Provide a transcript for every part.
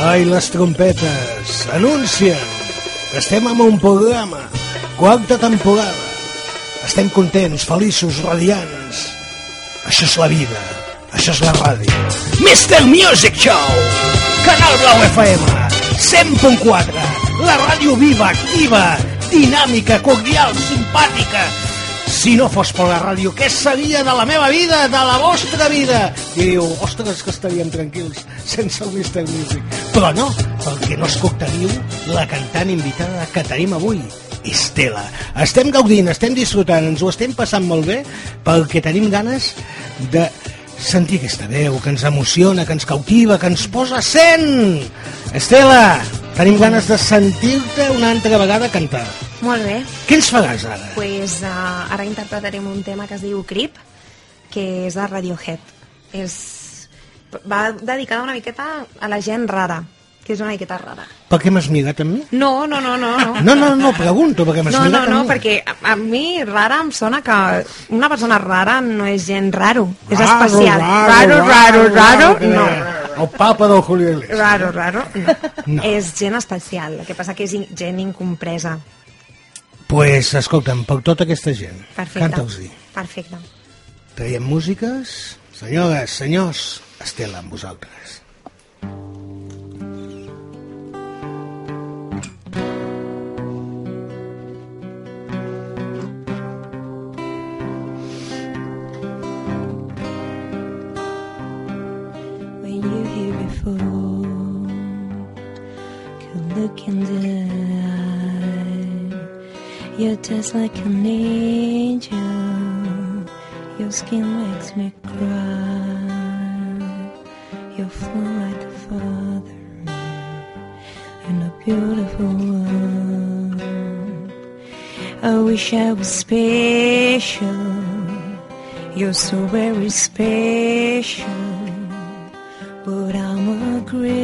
Ai, les trompetes anuncien que estem amb un programa. Quarta temporada. Estem contents, feliços, radiants. Això és la vida. Això és la ràdio. Mr. Music Show. Canal Blau FM. 100.4. La ràdio viva, activa, dinàmica, cordial, simpàtica. Si no fos per la ràdio, què seria de la meva vida, de la vostra vida? Diu, ostres, que estaríem tranquils sense el Mr. Music. Però no, perquè no escoltaríeu la cantant invitada que tenim avui, Estela. Estem gaudint, estem disfrutant, ens ho estem passant molt bé perquè tenim ganes de sentir aquesta veu que ens emociona, que ens cautiva, que ens posa sent. Estela, tenim ganes de sentir-te una altra vegada cantar. Molt bé. Què ens faràs ara? Pues, uh, ara interpretarem un tema que es diu Creep, que és de Radiohead. És... Va dedicada una miqueta a la gent rara, que és una miqueta rara. Per què m'has mirat amb mi? No, no, no, no. No, No, no, no, pregunto, perquè m'has no, no, mirat no amb mi. perquè a, a mi rara em sona que una persona rara no és gent raro, és Raro, especial. raro, raro, raro, que no. El papa del Julio Iglesias. Raro, raro, no. No. És gent especial, el que passa que és gent incompresa. Pues, escolta'm, per tota aquesta gent, Perfecte. canta'ls-hi. Perfecte. Traiem músiques. Senyores, senyors, Estela amb vosaltres. Just like an angel. Your skin makes me cry. You're flow like a father in a beautiful world I wish I was special. You're so very special. But I'm a grave,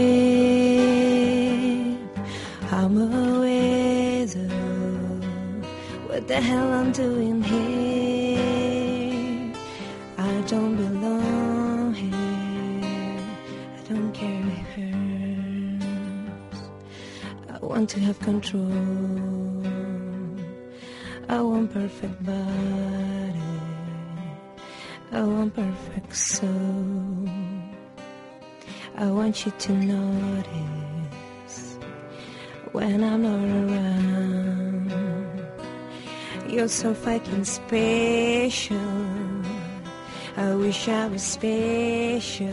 body. I want perfect soul. I want you to notice when I'm not around. You're so fucking special. I wish I was special,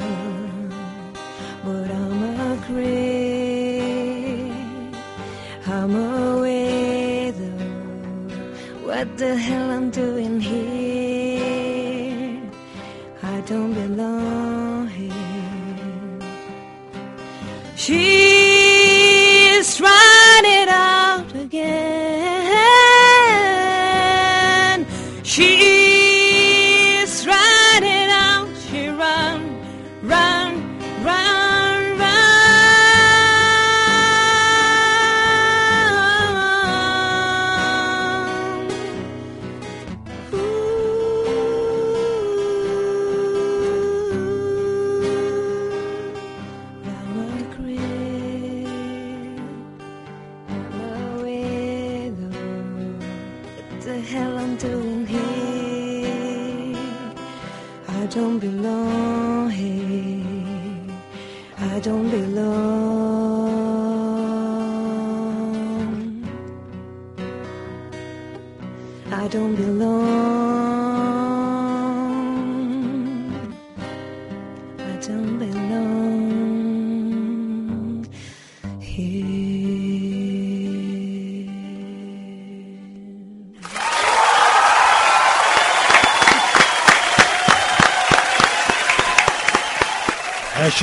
What the hell I'm doing here? I don't belong here. She's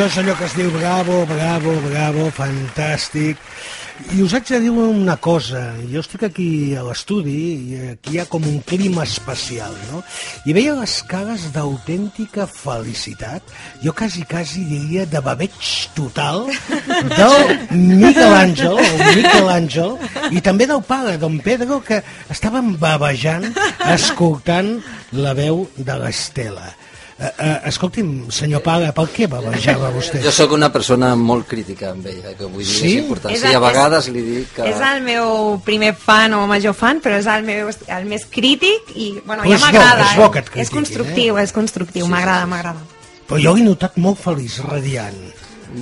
això és allò que es diu bravo, bravo, bravo, fantàstic. I us haig de dir una cosa, jo estic aquí a l'estudi i aquí hi ha com un clima especial, no? I veia les cares d'autèntica felicitat, jo quasi, quasi diria de babeig total, del Miguel Àngel, el Miquel Àngel, i també del pare, don Pedro, que estaven babejant, escoltant la veu de l'Estela. Uh, uh, escolti'm, senyor pare, per què babejava vostè? Jo sóc una persona molt crítica amb ella, que vull dir, Sí? és important. És Sí, el- a vegades li dic que... És el meu primer fan o major fan, però és el, meu, el més crític i bueno, Però ja és bo, m'agrada. és bo que et eh? És constructiu, és constructiu, m'agrada, m'agrada. Però jo l'he notat molt feliç, radiant.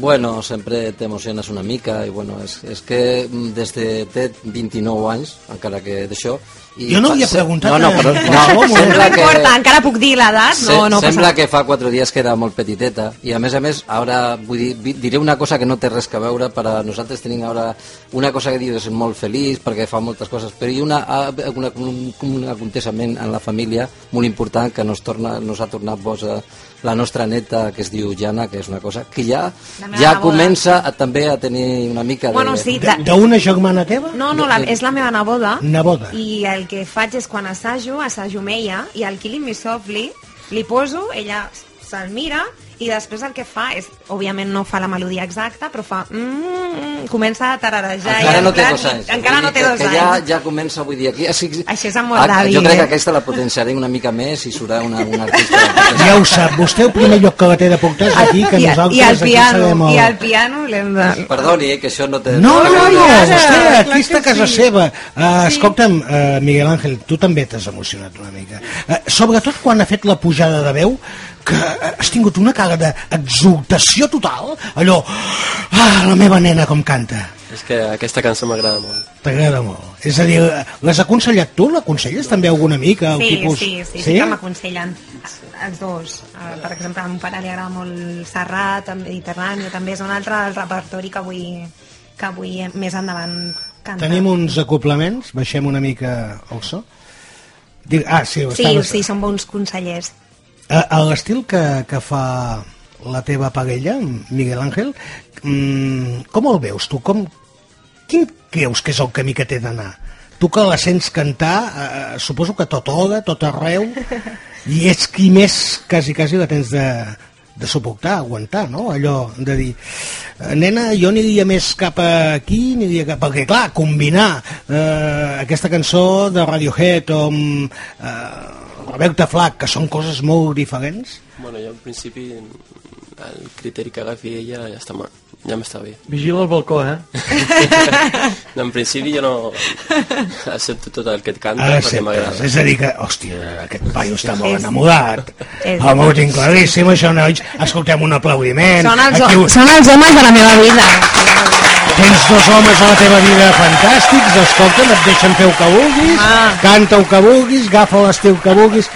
Bueno, sempre t'emociones una mica i bueno, és, és que mm, des de té 29 anys, encara que d'això... i Jo no havia preguntat No, no, però, no, sembla No que... importa, encara puc dir l'edat, no, no sembla que fa quatre dies que era molt petiteta i a més a més ara vull dir, diré una cosa que no té res que veure per a nosaltres tenim ara una cosa que dius molt feliç perquè fa moltes coses però hi ha una, una, un, un aconteixement en la família molt important que nos, torna, nos ha tornat boja la nostra neta que es diu Jana que és una cosa que ja, ja comença a, també a tenir una mica de... Bueno, sí, De- D'una germana teva? No, no, la, és la meva neboda. Neboda. I el que faig és quan assajo, assajo amb ella, i al Killing Me li poso, ella se'l mira, i després el que fa és, òbviament no fa la melodia exacta, però fa... Mm, comença a tararejar. encara i no té en dos anys. Encara no té dos que anys. Ja, ja comença, vull dir, aquí... Així, Això és amor Ah, d'avi, Jo crec que aquesta la potenciaré una mica més i serà una, una artista... Ja ho sap, vostè el primer lloc que la té de portar és aquí, que I, nosaltres i el aquí piano, sabem el... i el piano l'hem de... Perdoni, eh, que això no té... No, no, no, Ara, vostè està a casa sí. seva. Uh, escolta'm, uh, Miguel Ángel, tu també t'has emocionat una mica. Uh, sobretot quan ha fet la pujada de veu, que has tingut una cara d'exultació total, allò, ah, la meva nena com canta. És que aquesta cançó m'agrada molt. T'agrada molt. És a dir, l'has aconsellat tu? L'aconselles també a algun amic? El Sí, tipus... sí, sí, sí, que m'aconsellen els dos. Eh, Per exemple, a mon pare li agrada molt Serrat, Mediterrani, també és un altre del repertori que vull, que vull més endavant cantar. Tenim uns acoplaments, baixem una mica el so. Dic, ah, sí, Sí, estaves- sí, són bons consellers. A, a l'estil que, que fa la teva parella, Miguel Ángel, mm, com el veus tu? Com, quin creus que és el camí que té d'anar? Tu que la sents cantar, eh, suposo que tot hora, tot arreu, i ets qui més, quasi, quasi la tens de, de suportar, aguantar, no? Allò de dir, eh, nena, jo aniria més cap aquí, aniria cap... Perquè, clar, combinar eh, aquesta cançó de Radiohead o amb eh, Rebecca Flack, que són coses molt diferents, Bueno, jo en principi el criteri que agafi ella ja està ja m'està bé. Vigila el balcó, eh? No, en principi jo no accepto tot el que et canta Ah, perquè m'agrada. És a dir que, hòstia, aquest paio està molt És- enamorat. és- El meu tinc claríssim, això, nois. Escoltem un aplaudiment. Són els, Aquí, són els homes de la meva vida. Tens dos homes a la teva vida fantàstics, escolta'm, et deixen fer el que vulguis, Ah. canta el que vulguis, agafa l'estil que vulguis.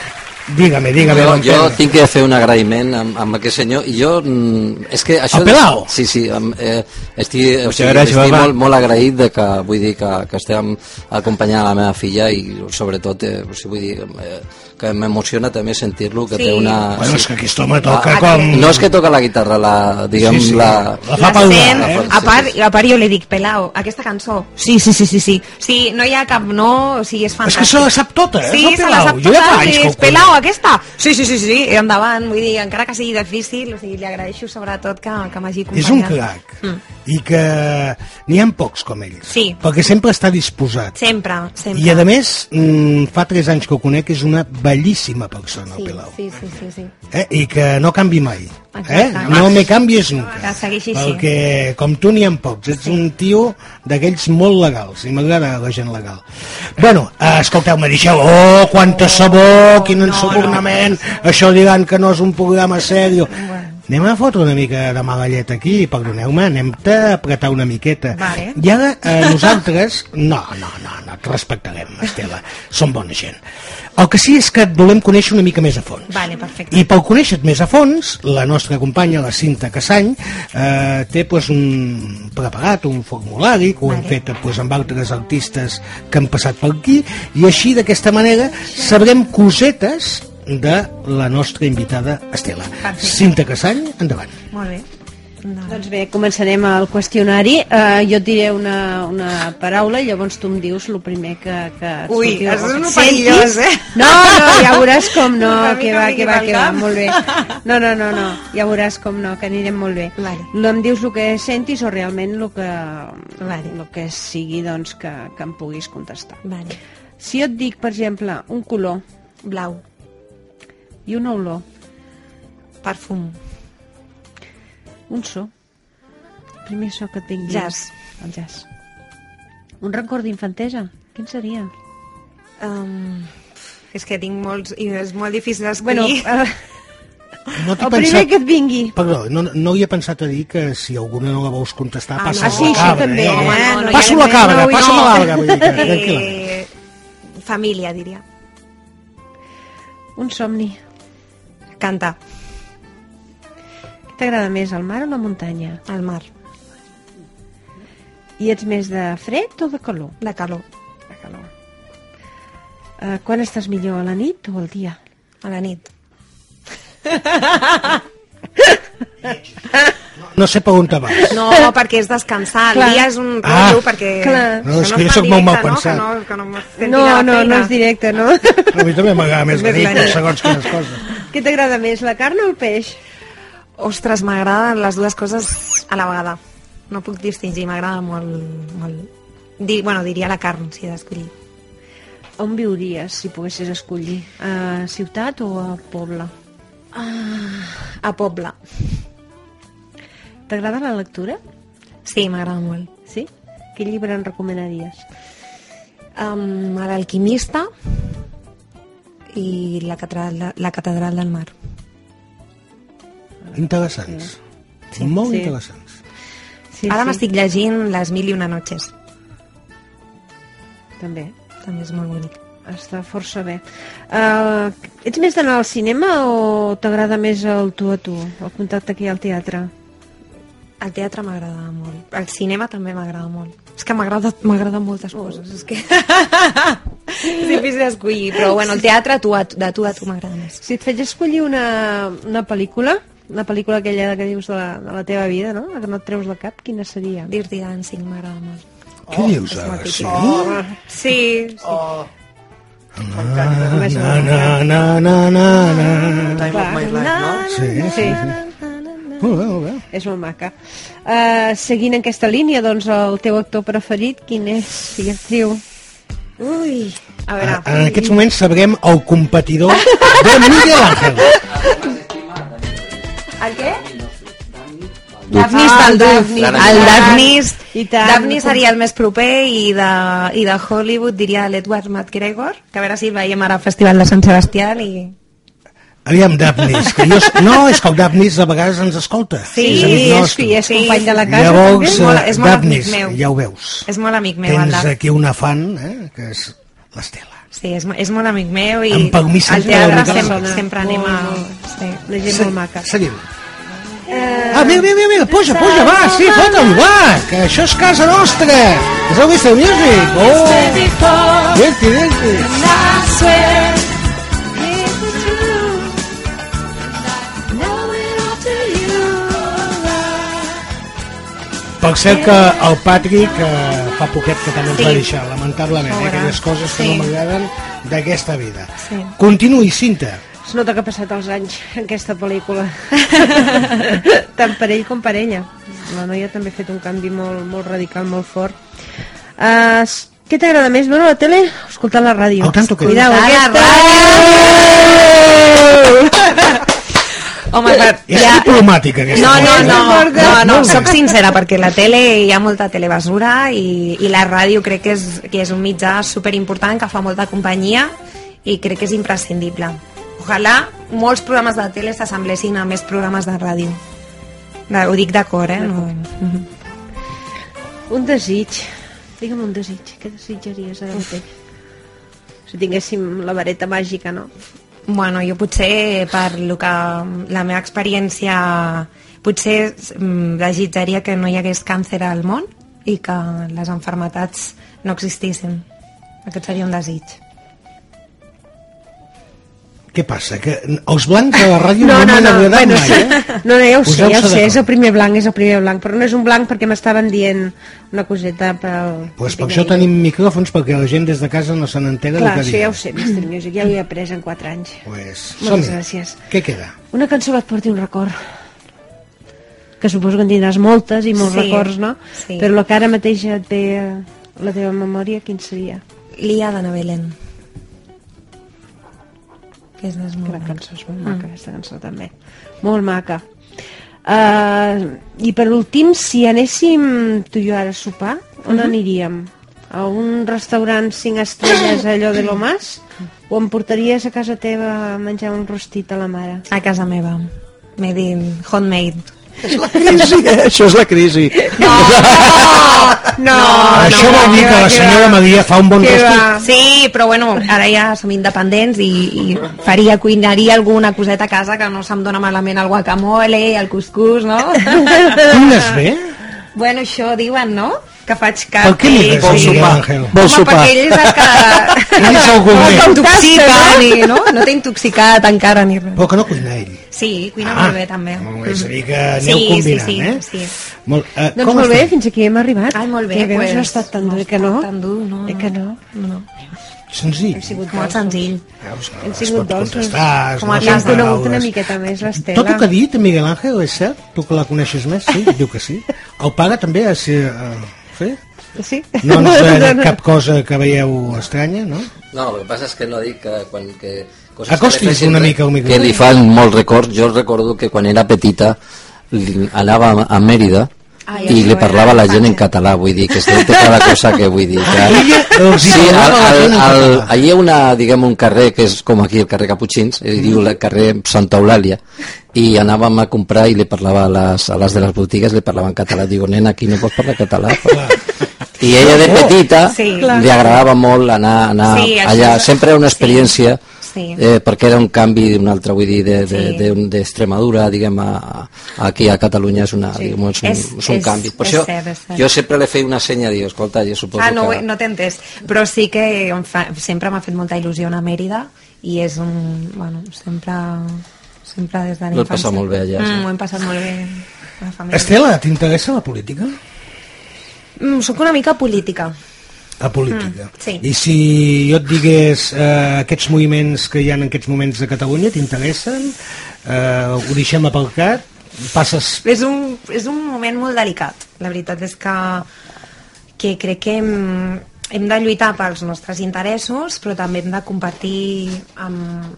Dígame, dígame. Jo, jo tinc que fer un agraïment amb, amb aquest senyor i jo, mm, és que això... Pelao? Sí, sí, em, eh, estic, o sigui, gràcies, estic molt, molt agraït de que, vull dir, que, que estem acompanyant la meva filla i sobretot, eh, o sigui, vull dir, eh, que m'emociona també sentir-lo, que Sí. té una... Bueno, és que aquest home toca Ah, com... No és que toca la guitarra, la, diguem, Sí, sí, la... la fa bar, eh? a, part, a part jo li dic, Pelao, aquesta cançó, sí, sí, sí, sí, sí, sí, no hi ha cap no, o sigui, és És fantàstic. que se la sap tota, eh? Sí, és el se la sap Jo ja tota, fa anys sí, que ho és Pelao, aquesta? Sí, sí, sí, sí, i endavant, vull dir, encara que sigui difícil, o sigui, li agraeixo sobretot que, que m'hagi acompanyat. És un crac. Mm. I que n'hi ha pocs com ell. Sí. Perquè sempre està disposat. Sempre, sempre. I a més, mm, fa 3 anys que ho conec, és una bellíssima persona, sí, el Pelau. sí, sí, sí, sí. Eh? I que no canvi mai. Eh? Exacte. No me canvies nunca. Que segueixi així. Perquè, com tu, n'hi ha pocs. Ets un tio d'aquells molt legals. I m'agrada la gent legal. Bueno, eh, escolteu-me, deixeu... Oh, quanta sabó, quin ensubornament. Això diran que no és un programa sèrio. Anem a fotre una mica de mala llet aquí, perdoneu-me, anem a apretar una miqueta. Vale. I ara eh, nosaltres... No, no, no, no, et respectarem, Estela. Som bona gent. El que sí és que et volem conèixer una mica més a fons. Vale, perfecte. I per conèixer-te més a fons, la nostra companya, la Cinta Cassany, eh, té pues, un preparat, un formulari, que ho hem Vale. fet pues, amb altres artistes que han passat per aquí, i així, d'aquesta manera, sabrem cosetes de la nostra invitada Estela. Perfecte. Cinta Cassany, endavant. Molt bé. Doncs bé, començarem el qüestionari. Uh, jo et diré una, una paraula i llavors tu em dius el primer que... que Ui, això és Sentis? perillós, eh? No, no, ja veuràs com no, que va, que va, que va, molt bé. No, no, no, no, ja veuràs com no, que anirem molt bé. Vale. No em dius el que sentis o realment el que, Vale. el que sigui doncs, que, que em puguis contestar. Vale. Si jo et dic, per exemple, un color Blau. i una olor, Perfum. Un so, el primer so que et vingui. Jazz. El jazz. Un record d'infantesa, quin seria? Um, és que tinc molts... I és molt difícil Bueno, d'escollir. uh, No el primer pensat... que et vingui. Perdó, no, no hi he pensat a dir que si alguna no la vols contestar, Ah, passa no. la Ah, sí, això cabra. també, eh? home, Eh? no, Passo la cabra, no, passo no. la larga, vull dir que, tranquil·la. Eh, família, diria. Un somni. Cantar. T'agrada més, el mar o la muntanya? Al mar. I ets més de fred o de calor? De calor. De calor. Uh, quan estàs millor, a la nit o al dia? A la nit. No sé per on te vas. No, perquè és descansar. El Clar. dia és un Ah, rotllo perquè... clar. No, és que jo fa sóc molt mal no? pensat. Que no, que no, me senti No, la no, no feina. és directe, no? A mi també m'agrada més la nit. segons quines coses. Què t'agrada més, la carn o el peix? Ostres, m'agraden les dues coses a la vegada. No puc distingir, m'agrada molt... molt... Di, bueno, diria la carn, si he d'escollir. On viuries, si poguessis escollir? A ciutat o a poble? A Poble. T'agrada la lectura? Sí, m'agrada molt. Sí? Quin llibre en recomanaries? Um, L'alquimista i la catedral, la catedral del mar. Interessants. Molt Sí. interessants. Sí, Ara sí, m'estic llegint Les mil i una noches. També. També és molt bonic. Està força bé. Uh, ets més d'anar al cinema o t'agrada més el tu a tu, el contacte aquí al teatre? El teatre m'agrada molt. El cinema també m'agrada molt. És que m'agrada m'agrada moltes coses. És que... és difícil d'escollir, però bueno, el teatre tu a tu, de tu a tu m'agrada més. Si et faig escollir una, una pel·lícula, una pel·lícula aquella que dius de la, de la teva vida, no? La que no et treus del cap, quina seria? Dirty Dancing m'agrada molt. Què dius ara? Sí? típic. Sí, sí. Na, na, na, na, na, na. Time of my life, no? Sí, sí, Sí, Molt bé, molt bé. és molt maca. Uh, seguint aquesta línia, doncs, el teu actor preferit, quin és? Si actriu? Ui, a veure, En aquests moments sabrem el competidor de Miguel Ángel. el què? Daphnis Ah, del. Daphnis. El Daphnis. Daphnis seria el més proper i de, i de Hollywood diria l'Edward McGregor, que a veure si el veiem ara al Festival de Sant Sebastià i... Aviam, Daphnis, que jo... No, és que el Daphnis a vegades ens escolta. Sí, és és, és company de la casa, Llavors, també? És molt- eh, és molt amic Daphnis, meu. ja ho veus. És molt amic meu, el Tens aquí una fan, eh, que és l'Estela. Sí, és, és molt amic meu i al teatre la sempre, sempre anem a... Molt, Sí. Una gent molt maca. Seguim. Ah, mira, mira, mira, mira, puja, puja, va, sí, fota'm, va, que això és casa nostra. És el Mr. Music. Oh, dirti, dirti. Per cert que el Patrick eh, fa poquet que també ens Sí. va deixar, lamentablement, eh, aquelles coses que Sí. no m'agraden d'aquesta vida. Sí. Continuï, Cinta. Es nota que ha passat els anys en aquesta pel·lícula. Tant per ell com per ella. La noia també ha fet un canvi molt, molt radical, molt fort. Uh, què t'agrada més, veure la tele o escoltar la ràdio? Al tanto que- Cuidao, Escoltar la aquesta... Home, per, És diplomàtica, aquesta No, no, cosa. no, no, no, Molt bé. soc sincera, perquè la tele hi ha molta telebasura i, i la ràdio crec que és, que és un mitjà superimportant que fa molta companyia i crec que és imprescindible. Ojalà molts programes de tele s'assemblessin a més programes de ràdio. De, ho dic de cor, eh? No, Mhm. Un desig. Digue'm un desig. Què desitjaries ara mateix? Si tinguéssim la vareta màgica, no? Bueno, jo potser per lo que la meva experiència potser mm, desitjaria que no hi hagués càncer al món i que les enfermetats no existissin. Aquest seria un desig. Què passa? Que els blancs a la ràdio No, no, no, m'han no, agradat bueno, mai, eh? no, no, ja ho sé, ja ho sé, és el primer blanc, és el primer blanc, però no és un blanc perquè m'estaven dient una coseta pel... Pues per això tenim micròfons, perquè la gent des de casa no se n'entera Clar, del que això ja ho sé, Mr. Music, ja ho he après en 4 anys. Pues, Moltes som-hi. gràcies. Què queda? Una cançó que et porti un record. Que suposo que en tindràs moltes i molts Sí, records, no? sí. Però la que ara mateix et ve la teva memòria, quin seria? L'Ia d'Anna Belén. Aquesta és molt La maca. cançó és molt maca, aquesta cançó també. Molt maca. Uh, I per últim, si anéssim tu i jo ara a sopar, on aniríem? A un restaurant cinc estrelles allò de lo mas? O em portaries a casa teva a menjar un rostit a la mare? A casa meva. Made in homemade. És la crisi, eh? Això és la crisi. No, Això vol dir que la senyora Maria fa un bon rostit. Sí, però bueno, ara ja som independents i, i faria, cuinaria alguna coseta a casa que no se'm dona malament el guacamole, el cuscús, no? Cuines bé? bueno, això diuen, no? Que faig cap... Per què li res Vol a Miguel sopar. Ángel? Vol Home, sopar. perquè ell és el que... Ell és el gourmet. no t'intoxica, ni, no? No t'he intoxicat encara ni res. Però que no cuina ell. Sí, cuina molt bé, també. Molt bé, és a dir que aneu Sí, combinant, sí, sí, eh? sí. Molt, eh, Doncs com molt bé, estem? fins aquí hem arribat. Ai, molt bé, Que veus, pues, no ha estat tan no dur, ha que no? tan dur, no, no. que no? No. Senzill. sigut Molt senzill. Veus que Hem sigut dolços. Com a no Hem conegut una miqueta més l'Estela. Tot el que ha dit Miguel Ángel és cert? Tu que la coneixes més? Sí, diu que sí. El pare també és... Eh, sí? Sí? No ens ha dit cap cosa que veieu estranya, no? No, el que passa és que no dic que quan... Que, coses Acostis que una mica al micro. Que li fan molts records. Jo recordo que quan era petita li- anava a- a Mèrida Ai, i li parlava a la gent en català, vull dir, que es té cada cosa que vull dir. Que... Hi Sí, al, al, al, allí hi ha una, diguem, un carrer que és com aquí el carrer Caputxins, es diu el carrer Santa Eulàlia, i anàvem a comprar i li parlava a les, a les de les botigues, li parlava en català. Digo, nena, aquí no pots parlar català. I ella de petita Sí. li agradava molt anar, anar Sí, allà. és- Sempre era una experiència, Sí. Eh, perquè era un canvi d'un altre, vull dir, de- de- Sí. de- d'Extremadura, diguem, a, a, aquí a Catalunya és, una, diguem, és, un, És- és, un canvi. Per és això cert, és cert. jo sempre li feia una senya, diu, escolta, jo suposo Ah, no, que... no t'he entès. Però sí que em fa, sempre m'ha fet molta il·lusió anar a Mèrida i és un... Bueno, sempre, sempre des de Ho l'infància. passat molt bé allà, sí. Mm, ho hem passat molt bé la família. Estela, t'interessa la política? Mm, soc una mica política. La política. Mm, sí. I si jo et digués eh, aquests moviments que hi ha en aquests moments a Catalunya, t'interessen? Eh, ho deixem aparcat? Passes... És un, és un moment molt delicat. La veritat és que, que crec que hem, hem de lluitar pels nostres interessos, però també hem de compartir amb,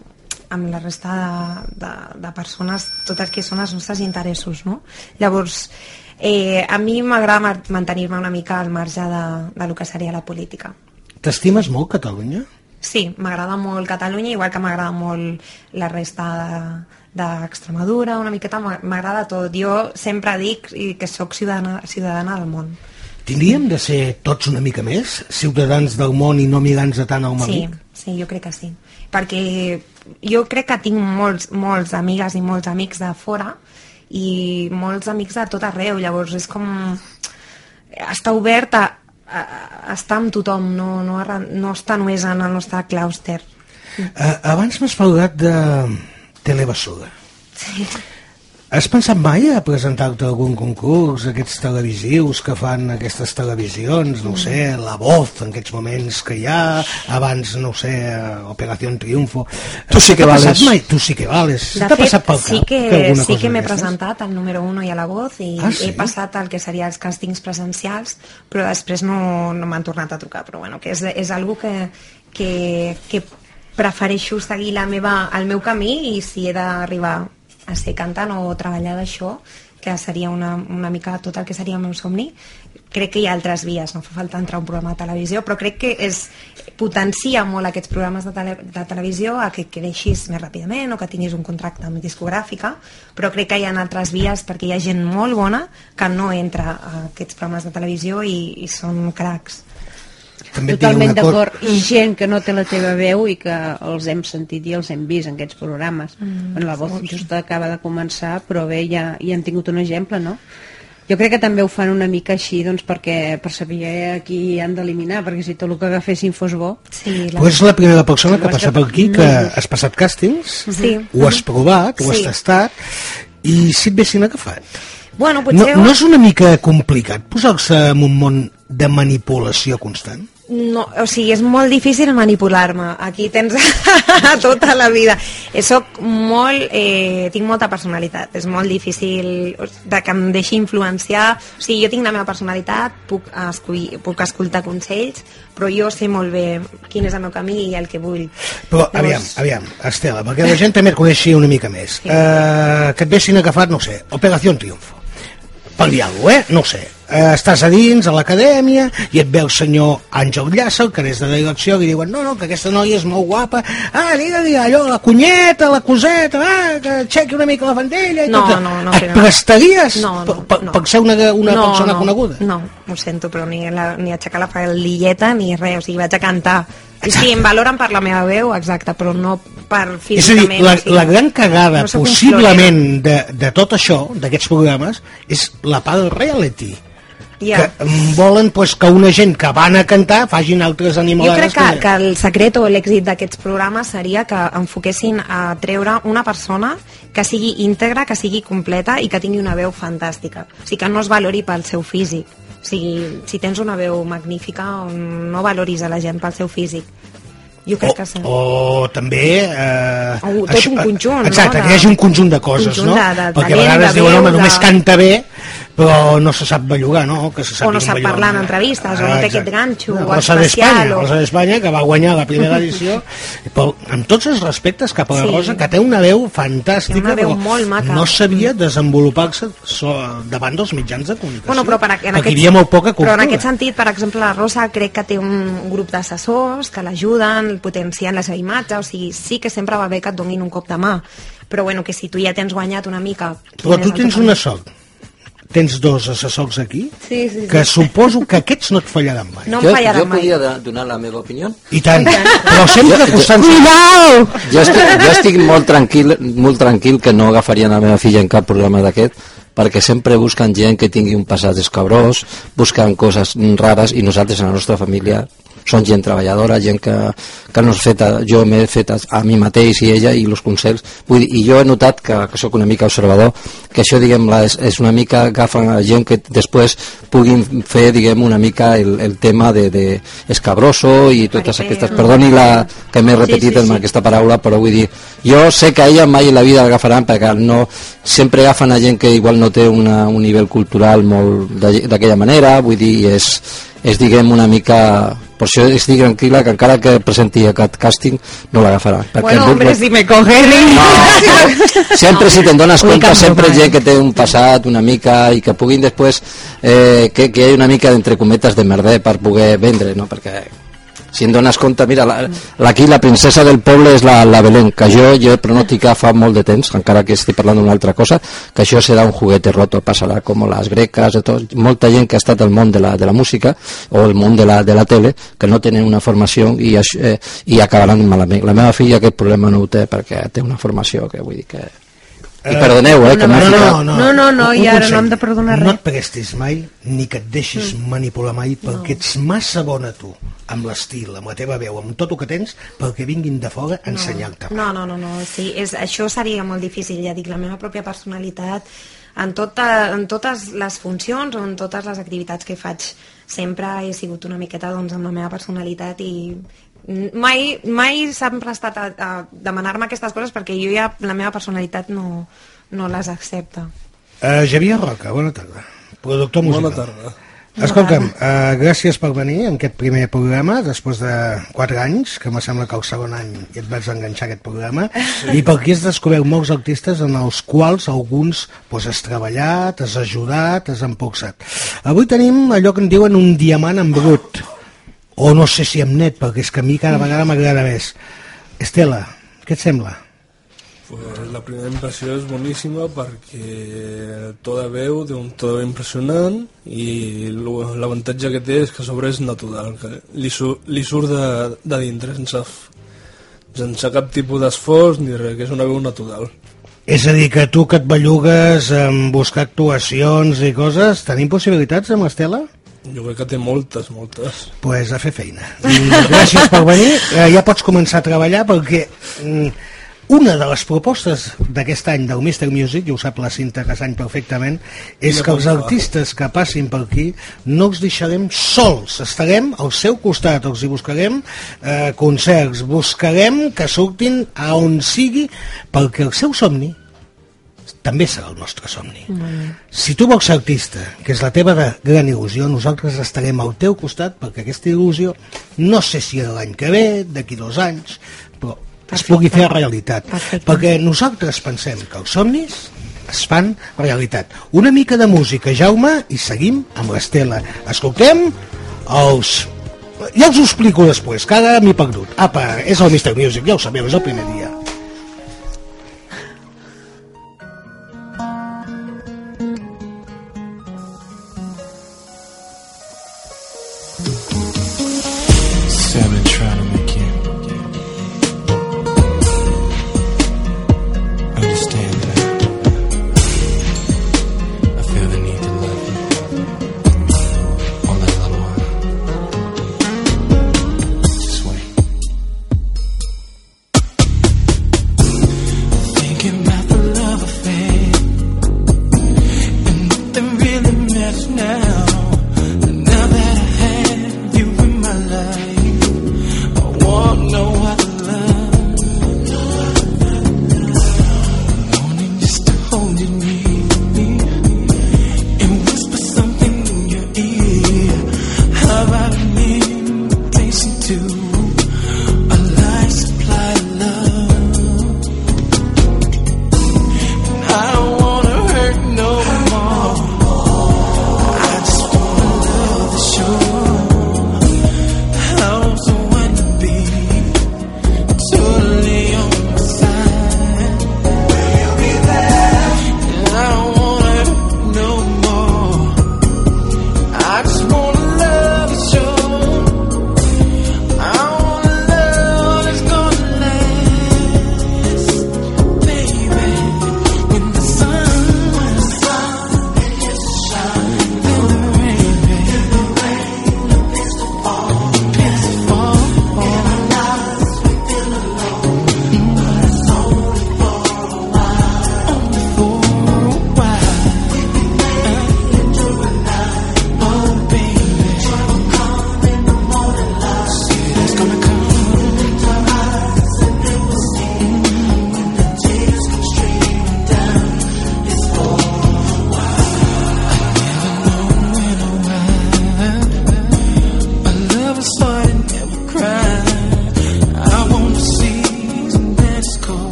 amb la resta de, de, de persones tot el que són els nostres interessos. No? Llavors, eh, a mi m'agrada ma- mantenir-me una mica al marge de, de lo que seria la política. T'estimes molt Catalunya? Sí, m'agrada molt Catalunya, igual que m'agrada molt la resta de- d'Extremadura, una miqueta m'a- m'agrada tot. Jo sempre dic que sóc ciutadana, ciutadana del món. Tindríem de ser tots una mica més ciutadans del món i no migrants de tant al Sí, Maluc? sí, jo crec que sí. Perquè jo crec que tinc molts, molts amigues i molts amics de fora i molts amics de tot arreu, llavors és com està obert a, a, a estar amb tothom, no, no, no està només en el nostre clúster. Eh, abans m'has parlat de telebasura. Sí. Has pensat mai a presentar-te a algun concurs, aquests televisius que fan aquestes televisions, no ho sé, La Voz, en aquests moments que hi ha, abans, no ho sé, Operació Triunfo... Tu sí que vales. Mai? Tu sí que vales. De T'ha fet, passat pel sí cap que, alguna sí que m'he presentat al número 1 i a la voz i Ah, sí? he passat el que seria els càstings presencials, però després no, no m'han tornat a trucar, però bueno, que és, és algo que, que, que prefereixo seguir la meva, el meu camí i si he d'arribar a ser cantant o treballar d'això, que seria una, una mica tot el que seria el meu somni, crec que hi ha altres vies, no fa falta entrar un programa de televisió, però crec que és, potencia molt aquests programes de, tele, de televisió a que creixis més ràpidament o que tinguis un contracte amb discogràfica, però crec que hi ha altres vies perquè hi ha gent molt bona que no entra a aquests programes de televisió i, i són cracs. També Totalment d'acord. I gent que no té la teva veu i que els hem sentit i els hem vist en aquests programes. Mm, bueno, la voz just acaba de començar, però bé, ja, ja hem tingut un exemple, no? Jo crec que també ho fan una mica així, doncs, perquè per saber a qui han d'eliminar, perquè si tot el que agafessin fos bo... Sí, Tu ets la primera persona que passa per aquí que has passat càstings, Sí. ho has provat, ho has Sí. tastat, i si et vessin agafat. Bueno, No, potser... no és una mica complicat posar-se en un món de manipulació constant? No, o sigui, és molt difícil manipular-me. Aquí tens tota la vida. Eh, Soc molt... Eh, tinc molta personalitat. És molt difícil de que em deixi influenciar. O sigui, jo tinc la meva personalitat, puc, escollir, puc escoltar consells, però jo sé molt bé quin és el meu camí i el que vull. Però, aviam, aviam, Estela, perquè la gent també et coneixi una mica més. Sí. Uh, que et vessin agafat, no sé, Operació Triunfo. Per dir alguna cosa, eh? No ho sé. Uh, estàs a dins, a l'acadèmia, i et ve el senyor Àngel Llassa, el que és de direcció, i diuen, no, no, que aquesta noia és molt guapa, ah, digue-li allò, la cunyeta, la coseta, ah, que aixequi una mica la bandella, i No, tot. no, no, Et però- prestaries No, no, per, per, no. per ser una, una no, persona no, coneguda? No, ho sento, però ni, la, ni aixecar la faldilleta ni res, o sigui, vaig a cantar. Sí, em valoren per la meva veu, exacte, però no per És a dir, físicament. la, o sigui, la gran cagada no possiblement de, de tot això, d'aquests programes, és la part del reality. Ja. Que mm, volen pues, que una gent que van a cantar facin altres Jo animalades. crec que, que el secret o l'èxit d'aquests programes seria que enfoquessin a treure una persona que sigui íntegra, que sigui completa i que tingui una veu fantàstica. O sigui, que no es valori pel seu físic. Sigui, si tens una veu magnífica, no valoris a la gent pel seu físic. Jo crec que sí. o, o també... Eh, O tot un conjunt, no? Exacte, De- que hi hagi un conjunt de coses, conjunt no? de- de Perquè a vegades de diuen, home, només canta bé, però no se sap bellugar, no? Que se O no sap bellugar. parlar en entrevistes, o no té Ah, aquest ganxo No, Rosa especial, d'Espanya, o- Rosa d'Espanya, que va guanyar la primera edició, però amb tots els respectes cap a la Sí. Rosa, que té una veu fantàstica, una veu però molt maca. no sabia desenvolupar-se so, davant dels mitjans de comunicació, Bueno, però per, en aquest, hi havia molt poca Però cultura. en aquest sentit, per exemple, la Rosa crec que té un grup d'assessors que l'ajuden, potenciant la seva imatge, o sigui, sí que sempre va bé que et donin un cop de mà, però bueno, que si tu ja tens guanyat una mica... Però tu tens una sort. Tens dos assessors aquí, Sí, sí, sí. que suposo que aquests no et fallaran mai. No em jo, fallaran jo mai. podia donar la meva opinió? I tant, però sempre costant... Jo estic, jo estic molt tranquil, molt tranquil que no agafarien la meva filla en cap programa d'aquest perquè sempre busquen gent que tingui un passat escabrós, busquen coses rares i nosaltres en la nostra família som gent treballadora, gent que, que no és feta, jo m'he fet a, a mi mateix i ella i els consells, vull dir, i jo he notat que, que sóc una mica observador, que això diguem la, és, és una mica agafen gent que després puguin fer diguem una mica el, el tema de, de escabroso i totes Paripé. aquestes, perdoni la, que m'he repetit sí, amb sí. aquesta paraula, però vull dir, jo sé que ella mai la vida l'agafaran perquè no, sempre agafen a gent que igual no té una, un nivell cultural molt d'aquella manera, vull dir, és, és diguem una mica per això estic tranquil·la que encara que presenti aquest càsting no l'agafarà Bueno, hombre, si me cogen... no, sempre si te'n dones compte sempre gent que té un passat una mica i que puguin després eh, que, que hi hagi una mica d'entre cometes de merder per poder vendre no? perquè si em dones compte, mira, la, la, aquí la princesa del poble és la, la Belén, que jo, jo he pronosticat fa molt de temps, encara que estic parlant d'una altra cosa, que això serà un juguete roto, passarà com les greques, tot, molta gent que ha estat al món de la, de la música o el món de la, de la tele, que no tenen una formació i, eh, i acabaran malament. La meva filla aquest problema no ho té perquè té una formació que vull dir que... I perdoneu, eh, que no, no, no, no, No, no, no, i ara consell. no hem de perdonar No res. et prestis mai, ni que et deixis manipular mai, perquè ets massa bona tu, amb l'estil, amb la teva veu, amb tot el que tens, perquè vinguin de fora a ensenyar-te. No, no, no, no. Sí, és, això seria molt difícil, ja dic, la meva pròpia personalitat en, tota, en totes les funcions o en totes les activitats que faig sempre he sigut una miqueta doncs, amb la meva personalitat i mai, mai s'han prestat a, a demanar-me aquestes coses perquè jo ja la meva personalitat no, no les accepta. Uh, Javier Roca, bona tarda. Productor musical. Bona tarda. Escolta'm, uh, gràcies per venir en aquest primer programa, després de 4 anys, que me sembla que el segon any ja et vaig enganxar a aquest programa, i per aquí has descobert molts artistes en els quals alguns pues, has treballat, has ajudat, has empolsat. Avui tenim allò que en diuen un diamant en brut, o no sé si en net, perquè és que a mi cada vegada m'agrada més. Estela, què et sembla? Pues la primera impressió és boníssima perquè tota veu té un to impressionant i l'avantatge que té és que a sobre és natural, que li, su li surt de, de dintre sense, sense cap tipus d'esforç ni res, que és una veu natural. És a dir, que tu que et bellugues en buscar actuacions i coses, tenim possibilitats amb l'Estela? Jo crec que té moltes, moltes. pues a fer feina. I gràcies per venir. Eh, ja pots començar a treballar perquè mm, una de les propostes d'aquest any del Mr. Music, i ho sap la Cinta Casany perfectament, és que els artistes que passin per aquí no els deixarem sols, estarem al seu costat, els hi buscarem eh, concerts, buscarem que surtin a on sigui, perquè el seu somni també serà el nostre somni. Si tu vols ser artista, que és la teva de gran il·lusió, nosaltres estarem al teu costat perquè aquesta il·lusió, no sé si l'any que ve, d'aquí dos anys, però es pugui fer realitat. Perfecte. Perquè nosaltres pensem que els somnis es fan realitat. Una mica de música, Jaume, i seguim amb l'Estela. Escoltem els... Ja us ho explico després, que ara m'he perdut. Apa, és el Mr. Music, ja ho sabeu, és el primer dia.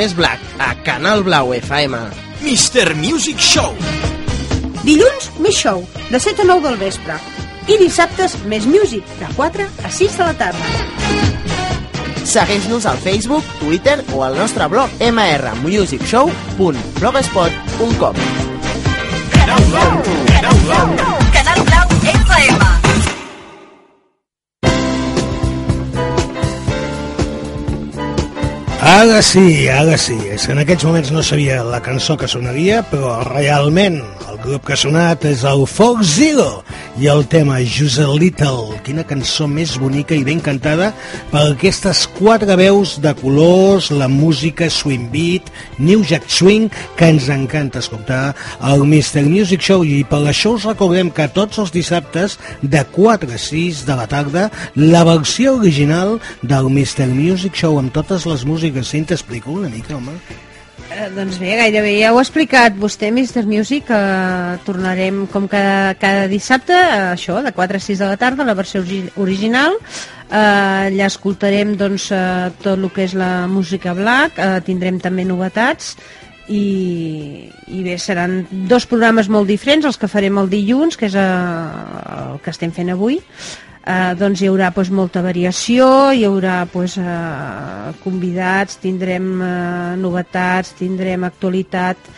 Més black a Canal Blau FM. Mr. Music Show. Dilluns, més show, de 7 a 9 del vespre. I dissabtes, més music, de 4 a 6 de la tarda. Segueix-nos al Facebook, Twitter o al nostre blog mrmusicshow.blogspot.com Canal Blau. Canal Blau. Canal Blau Ara sí, ara sí. En aquests moments no sabia la cançó que sonaria, però realment grup que ha sonat és el Fox Zero i el tema Just a Little. Quina cançó més bonica i ben cantada per aquestes quatre veus de colors, la música swing beat, New Jack Swing, que ens encanta escoltar al Mr. Music Show i per això us recordem que tots els dissabtes de 4 a 6 de la tarda la versió original del Mr. Music Show amb totes les músiques. Sí, t'explico una mica, home. Eh, doncs bé, gairebé ja ho ha explicat vostè, Mr. Music, que tornarem com cada, cada dissabte, a això, de 4 a 6 de la tarda, la versió origi- original. Eh, allà escoltarem doncs, eh, tot el que és la música black, eh, tindrem també novetats, i, i bé, seran dos programes molt diferents, els que farem el dilluns, que és eh, el que estem fent avui, eh, doncs hi haurà doncs, molta variació, hi haurà doncs, eh, convidats, tindrem eh, novetats, tindrem actualitat,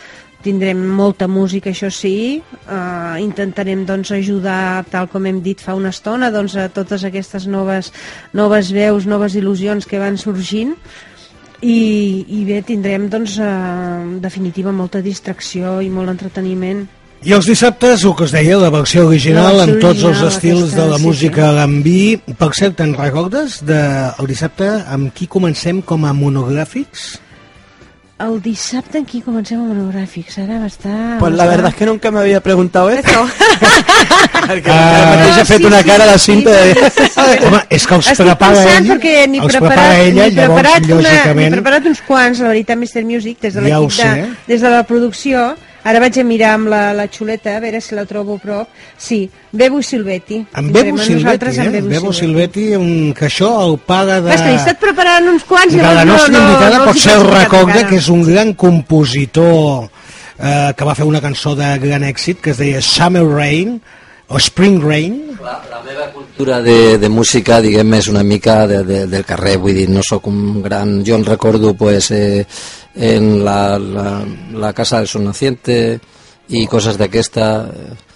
tindrem molta música, això sí, eh, intentarem doncs, ajudar, tal com hem dit fa una estona, doncs, a totes aquestes noves, noves veus, noves il·lusions que van sorgint, i, i bé, tindrem doncs, eh, en definitiva molta distracció i molt entreteniment I els dissabtes, el que us deia, la versió original, La versió amb tots els estils aquesta, de la sí, música a l'enví. Per cert, te'n recordes de, el dissabte amb qui comencem com a monogràfics? El dissabte en qui comencem amb monogràfics? Ara va estar... Pues la verdad es que nunca me había preguntado esto. Perquè Ah, ara mateix he fet sí, una sí, cara a la sí, cinta de... Home, és que els Estic prepara pensant ell, perquè ni els preparat, prepara ella, ni llavors, preparat, una, ni lògicament... preparat uns quants, la veritat, Mr. Music, des de Ja l'equip sé. de, des de la producció. Ara vaig a mirar amb la, la xuleta, a veure si la trobo a prop. Sí, Bebu Silvetti. En Bebo Silvetti, eh? en Bebu Bebo Silvetti. Un, que això el paga de... He estat preparant uns quants i de la nostra no, no, invitada no els pot ser el cara. que és un gran compositor eh, que va fer una cançó de gran èxit que es deia Summer Rain o Spring Rain. La, la meva cultura de, música, diguem, és una mica de, de, del carrer, vull dir, no sóc un gran... Jo en recordo, pues, eh, en la, casa del Sol Naciente i coses d'aquesta, eh,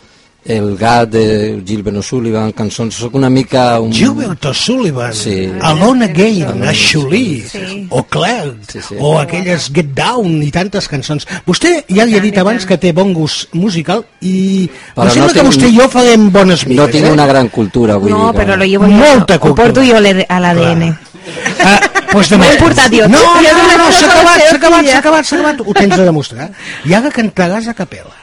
el gat de Gilbert O'Sullivan, cançons, sóc una mica... Un... Gilbert O'Sullivan Sí. Alone Again, a Xulí Sí. o Claire Sí, sí. o aquelles Get Down i tantes cançons vostè ja li ha dit abans que té bon gust musical i Però em sembla no que tinc- vostè i jo farem bones migues No tinc eh? una gran cultura, vull No, dir que... però lo llevo Molta yo, ho cultura. porto jo a l'ADN. Ah, pues M'ho he demostra. portat jo. No, no, Jo no, no, soc s'ha acabat, s'ha acabat, s'ha acabat, s'ha acabat. Ho tens de demostrar. I ara cantaràs a capella.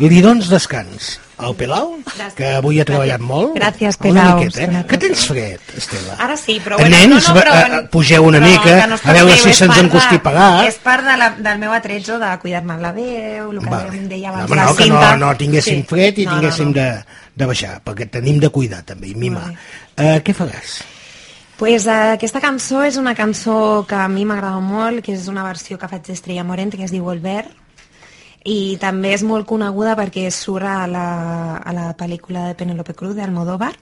Li dones descans al Pelau, que avui ha treballat molt. Gràcies, Pelau. miqueta, eh? Que tens fred, Estela? Ara sí, però Eh, bueno, nens, no, no, però, va- eh, pugeu una però mica, no a veure si se'ns encostipagat. És part de la, del meu atretzo de cuidar-me la veu, el que Vale. deia No, abans la no, que cinta. no, no tinguéssim fred i No, tinguéssim no, no. De, de baixar, perquè tenim de cuidar també, i mimar. Uh, què faràs? Pues, eh, aquesta cançó és una cançó que a mi m'agrada molt, que és una versió que faig d'Estrella Morente, que es diu Volver, i també és molt coneguda perquè surt a la, a la pel·lícula de Penélope Cruz, d'Almodóvar,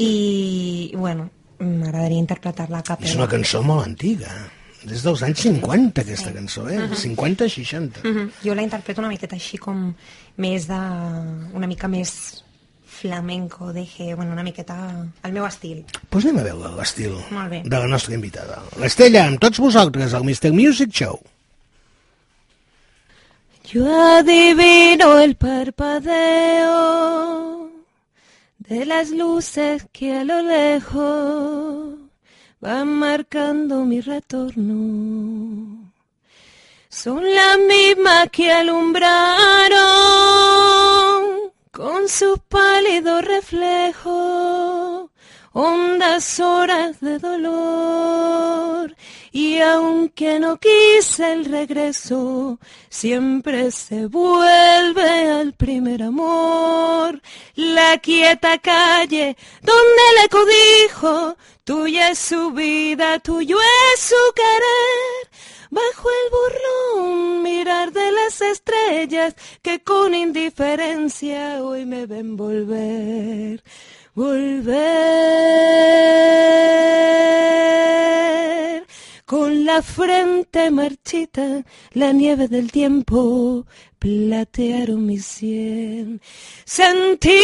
i, bueno, m'agradaria interpretar-la a capella. És una cançó molt antiga. Des dels anys 50, aquesta cançó, eh? 50-60. Mhm. Jo la interpreto una miqueta així com més de... una mica més flamenco, deje, bueno, una miqueta al meu estil. Doncs pues anem a veure l'estil de la nostra invitada. L'Estella, amb tots vosaltres, al Mr. Music Show. Yo adivino el parpadeo de las luces que a lo lejos van marcando mi retorno. Son las mismas que alumbraron con su pálido reflejo hondas horas de dolor. Y aunque no quise el regreso, siempre se vuelve al primer amor. La quieta calle donde le codijo, tuya es su vida, tuyo es su querer. bajo el burlón mirar de las estrellas que con indiferencia hoy me ven volver, volver. Con la frente marchita, la nieve del tiempo platearon mi sien. Sentí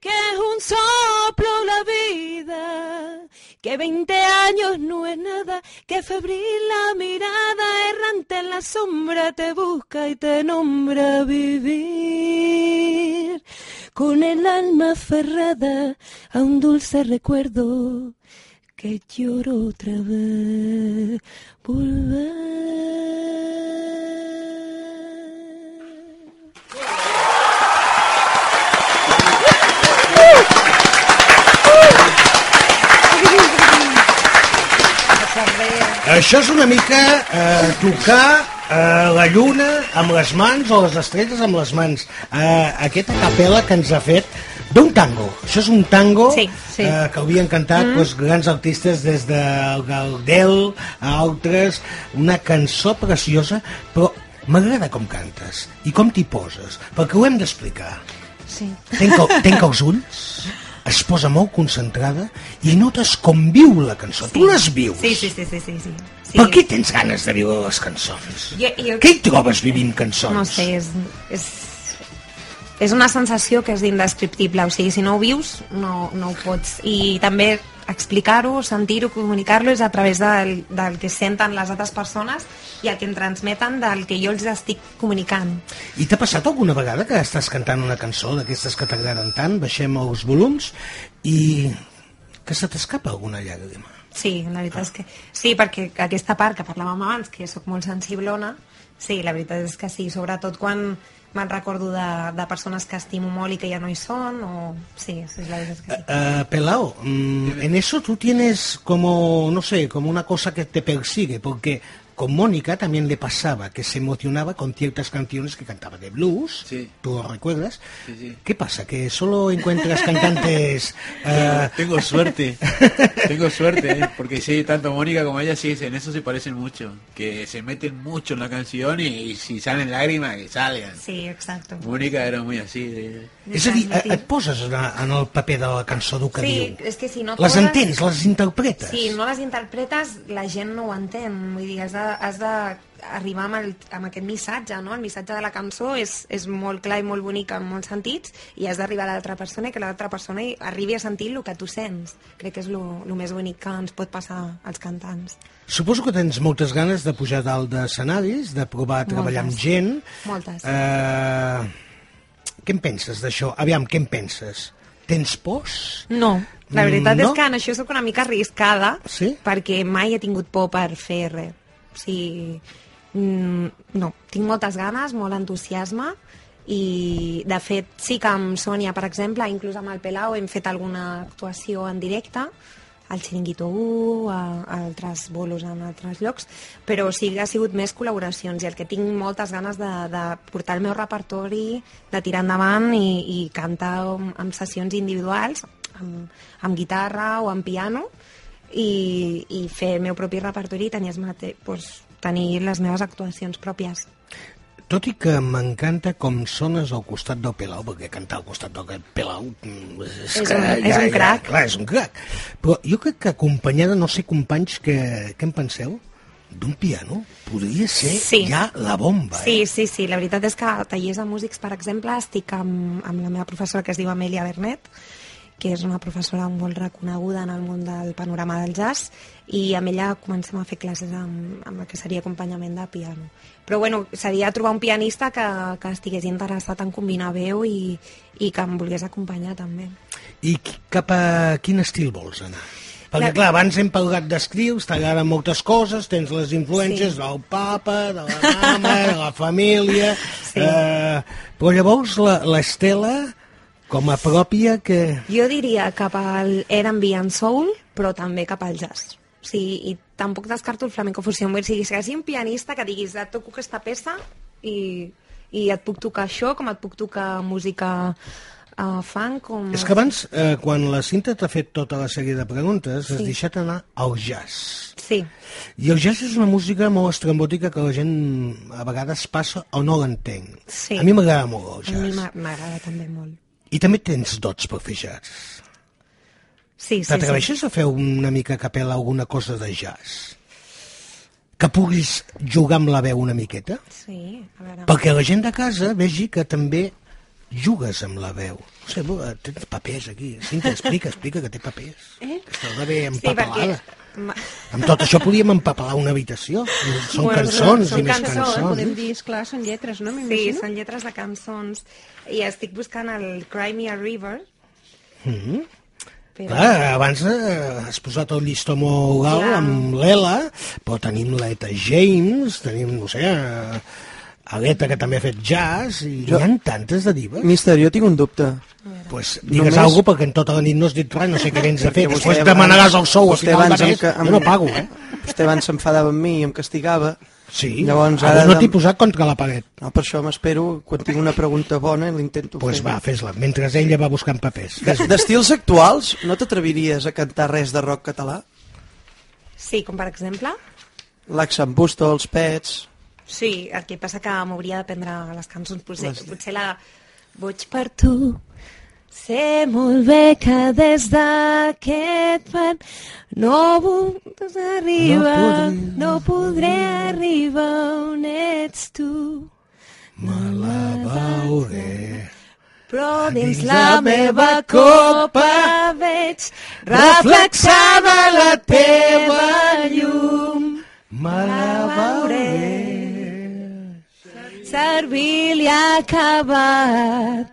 que es un soplo la vida, que 20 años no es nada, que febril la mirada errante en la sombra te busca y te nombra vivir. Con el alma aferrada a un dulce recuerdo que lloro otra vez. Volver. Això és una mica eh, tocar eh, la lluna amb les mans o les estrelles amb les mans. Eh, aquesta capella que ens ha fet d'un tango. Això és un tango Sí, sí. Eh, que havien cantat Mm. doncs, grans artistes des del Galdel a altres. Una cançó preciosa, però m'agrada com cantes i com t'hi poses, perquè ho hem d'explicar. Sí. Tenc, el, tenc els ulls, es posa molt concentrada i notes com viu la cançó. Tu les vius. Sí, sí, sí, sí, sí, sí. sí. Per què tens ganes de viure les cançons? Jo, jo... Què hi trobes vivint cançons? No sé, és, és, és una sensació que és indescriptible, o sigui, si no ho vius, no, no ho pots. I també explicar-ho, sentir-ho, comunicar-lo és a través del, del que senten les altres persones i el que em transmeten del que jo els estic comunicant. I t'ha passat alguna vegada que estàs cantant una cançó d'aquestes que t'agraden tant, baixem els volums, i que se t'escapa alguna llàgrima? Sí, la veritat és que... Sí, perquè aquesta part que parlàvem abans, que sóc molt sensiblona, sí, la veritat és que sí, sobretot quan me'n recordo de, de persones que estimo molt i que ja no hi són, o... Sí, sí, la que sí. Uh, Pelao, mm, en eso tú tienes como, no sé, como una cosa que te persigue, porque con Mónica también le pasaba que se emocionaba con ciertas canciones que cantaba de blues, Sí. ¿tú lo recuerdas? Sí, sí. ¿Qué pasa? ¿Que solo encuentras cantantes... eh, Tengo suerte, tengo suerte, ¿eh? porque sí, tanto Mónica como ella sí, en eso se parecen mucho, que se meten mucho en la canción y, y si salen lágrimas, que salgan. Sí, exacto. Mónica era muy así. De... És a dir, eh, et poses en, el paper de la cançó del que Sí, diu. és que si no et Les poses- entens, les interpretes. Si no les interpretes, la gent no ho entén. Vull dir, has de, has de arribar amb, el, amb aquest missatge, no? El missatge de la cançó és, és molt clar i molt bonic en molts sentits i has d'arribar a l'altra persona i que l'altra persona arribi a sentir el que tu sents. Crec que és el més bonic que ens pot passar als cantants. Suposo que tens moltes ganes de pujar dalt d'escenaris, de provar a treballar Moltes. amb gent. Moltes. Eh, què en penses d'això? Aviam, què en penses? Tens pors? No, la veritat No? és que en això sóc una mica arriscada Sí? perquè mai he tingut por per fer res. O sigui, mm, no, tinc moltes ganes, molt entusiasme i de fet sí que amb Sònia, per exemple, inclús amb el Pelau hem fet alguna actuació en directe al Chiringuito 1, a, a altres bolos en altres llocs, però sí que ha sigut més col·laboracions i el que tinc moltes ganes de, de portar el meu repertori, de tirar endavant i, i cantar amb, amb sessions individuals, amb, amb guitarra o amb piano, i, i fer el meu propi repertori i tenir, els mate, doncs, tenir les meves actuacions pròpies. Tot i que m'encanta com sones al costat del Pelau, perquè cantar al costat del Pelau mm, és, És que un- és un crac. clar, és un crac. Però jo crec que acompanyada, no sé, companys, que, què en penseu? D'un piano podria ser Sí. ja la bomba, eh? Sí, sí, sí. La veritat és que a tallers de músics, per exemple, estic amb, amb la meva professora que es diu Amèlia Bernet, que és una professora molt reconeguda en el món del panorama del jazz, i amb ella comencem a fer classes amb, amb el que seria acompanyament de piano. Però bueno, seria trobar un pianista que, que estigués interessat en combinar veu i, i que em volgués acompanyar també. I cap a quin estil vols anar? Perquè, La- clar, abans hem parlat d'estils, t'agraden moltes coses, tens les influències Sí. del papa, de la mama, de la família... Sí. Eh, però llavors la- l'Estela, com a pròpia, que... Jo diria cap al R&B and soul, però també cap al jazz. O sigui, i tampoc descarto el flamenco fusió. O sigui, si hi un pianista que diguis, et toco aquesta peça i, i et puc tocar això, com et puc tocar música uh, fan com... És que abans, eh, quan la Cinta t'ha fet tota la sèrie de preguntes, has Sí. deixat anar al jazz. Sí. I el jazz és una música molt estrambòtica que la gent a vegades passa o no l'entén. Sí. A mi m'agrada molt el A mi jazz. m'a- m'agrada també molt. I també tens dots per fer jazz. Sí, sí, T'atreveixes sí. a fer una mica capella alguna cosa de jazz? Que puguis jugar amb la veu una miqueta? Sí, a veure... Perquè la gent de casa vegi que també jugues amb la veu. No sé, bo, tens papers aquí. Cinta, explica, explica que té papers. Eh? Esteu de bé Sí, empapelada. perquè... ma- Amb tot això podíem empapelar una habitació. Són Bueno, cançons són i més cançons, cançons. Podem dir, esclar, són lletres, no? Sí, són lletres de cançons. I estic buscant el Cry Me a River. Mm. Però... Clar, abans eh, has posat el llistó molt alt amb l'Ela, però tenim l'Eta James, tenim, no sé, eh, Aleta, que també ha fet jazz, i Jo- hi ha tantes de divas. Mister, jo tinc un dubte. Pues digues Només- alguna perquè en tota la nit no has dit res, no sé què vens a fer. Perquè Després demanaràs el sou a vostè final abans de mes. em- Jo no pago, eh? Vostè abans s'enfadava amb mi i em castigava. Sí, Llavors, ara ara no t'he posat contra la paret. No, per això m'espero, quan tinc una pregunta bona, l'intento Doncs pues fer. va, fes-la, mentre ella va buscant papers. D'estils actuals, no t'atreviries a cantar res de rock català? Sí, com per exemple... L'Axambusto, els Pets... Sí, el que passa que m'hauria d'aprendre les cançons. Potser, Les- potser la... Boig per tu. Sé molt bé que des d'aquest fan no puc arribar, no podré arribar on ets tu. Me la veuré. Però dins la meva copa veig reflexada la teva llum. Me la Servir li ha acabat.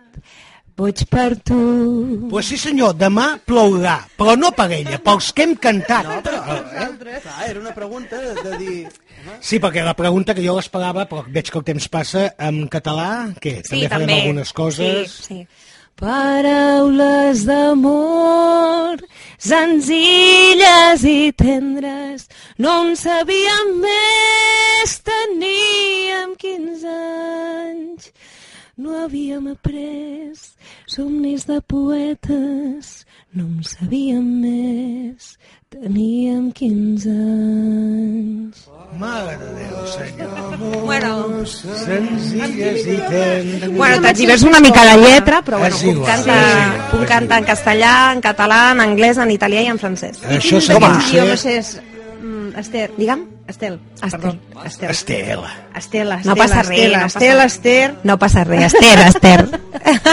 Boig per tu. Pues sí senyor, demà plourà, però no per ella, pels que hem cantat. No, però eh? Clar, era una pregunta de dir... Sí, perquè la pregunta que jo l'esperava, però veig que el temps passa, en català, què? també farem algunes coses? Sí, sí. Paraules d'amor, senzilles i tendres, no en sabíem més, teníem 15 anys. No havíem après somnis de poetes, no en sabíem més, teníem 15 anys. Mare de Déu, senyor. Bueno, Senzilles i tendres. bueno t'exhibes una mica la lletra, però bueno, puc, igual, cantar, puc cantar en castellà, en català, en anglès, en italià i en francès. Això senyor idiomes ser... és... Mm, Esther. Digue'm. Estel. Estel. Perdó. Estel. Estela. Estela, No Estela, passa res, Estela, no Estela. No passa res, Esther, Esther.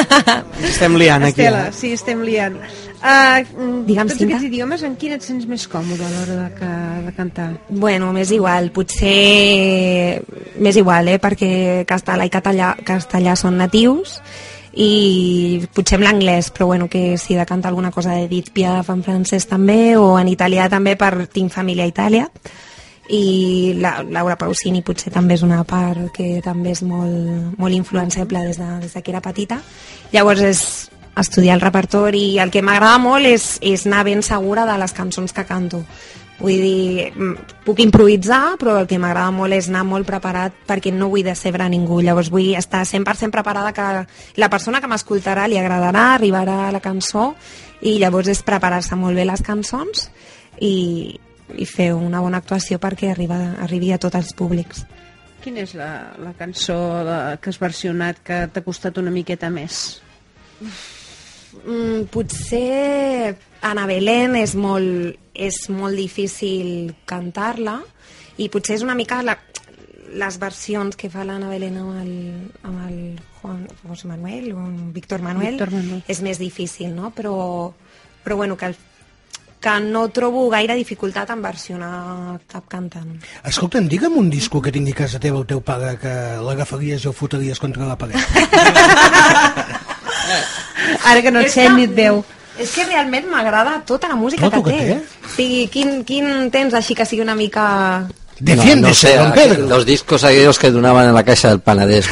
Estem liant aquí. Estela, eh? sí, estem liant. Uh, Digue'm, tots Cinta. aquests idiomes, en quin et sents més còmode a l'hora de, que, de cantar? Bueno, m'és igual, potser m'és igual, eh, perquè castellà i català, castellà són natius i potser amb l'anglès, però bueno, que si de cantar alguna cosa de Edith Piaf en francès també, o en italià també, per tinc família a Itàlia, i la, Laura Pausini potser també és una part que també és molt, molt influenciable des de, des de que era petita. Llavors és estudiar el repertori i el que m'agrada molt és, és anar ben segura de les cançons que canto. Vull dir, mm, puc improvisar, però el que m'agrada molt és anar molt preparat perquè no vull decebre a ningú. Llavors vull estar 100% preparada que la persona que m'escoltarà li agradarà, arribarà a la cançó i llavors és preparar-se molt bé les cançons i, i fer una bona actuació perquè arriba, arribi a tots els públics. Quina és la, la cançó de, que has versionat que t'ha costat una miqueta més? Mm, potser Ana Belén és molt, és molt difícil cantar-la i potser és una mica la, les versions que fa l'Anna Belén amb el, amb el Juan José Manuel o Víctor Manuel, Víctor Manuel. és més difícil, no? Però, però bueno, que, el, que no trobo gaire dificultat en versionar cap cantant. Escolta'm, digue'm un disco que tingui casa teva el teu pare que l'agafaries i el fotries contra la paret. Ara que no et sent que- ni et veu. És que realment m'agrada tota la música Tot que que té. té? O sigui, quin, quin temps així que sigui una mica... Defiéndese, no, no sé, don Pedro. los discos aquellos que donaban en la caja del panadés.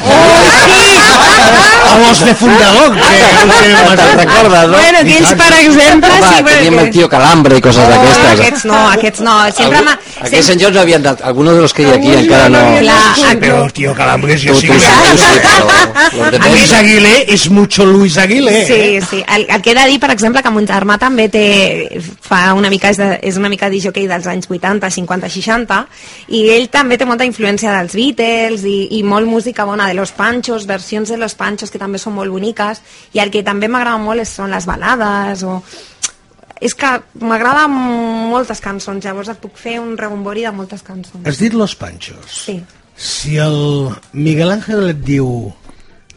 A los de fundador, que, que ¿Te recordas, no? Bueno, aquells, per exemple, Home, sí, teníem perquè... el tío Calambre i coses Oh, d'aquestes. aquests no, aquests no. Sempre Algú-. Aquests senyors no havien dat, algunos de los que hi ha aquí encara no... Clar, Sí, però tío Calambres, jo Tu- sí tu que... sí, sí, Luis Aguilé és mucho Luis Aguilé, Sí, eh? sí. El, el que he de dir, per exemple, que mon germà també té, fa una mica, és, de, és una mica disjockey dels anys 80, 50, 60, i ell també té molta influència dels Beatles i, i molt música bona de Los Panchos, versions de Los Panchos que també són molt boniques, i el que també m'agrada molt són les balades, o... És que m'agraden moltes cançons, llavors et puc fer un rebombori de moltes cançons. Has dit Los Panchos. Sí. Si el Miguel Ángel et diu...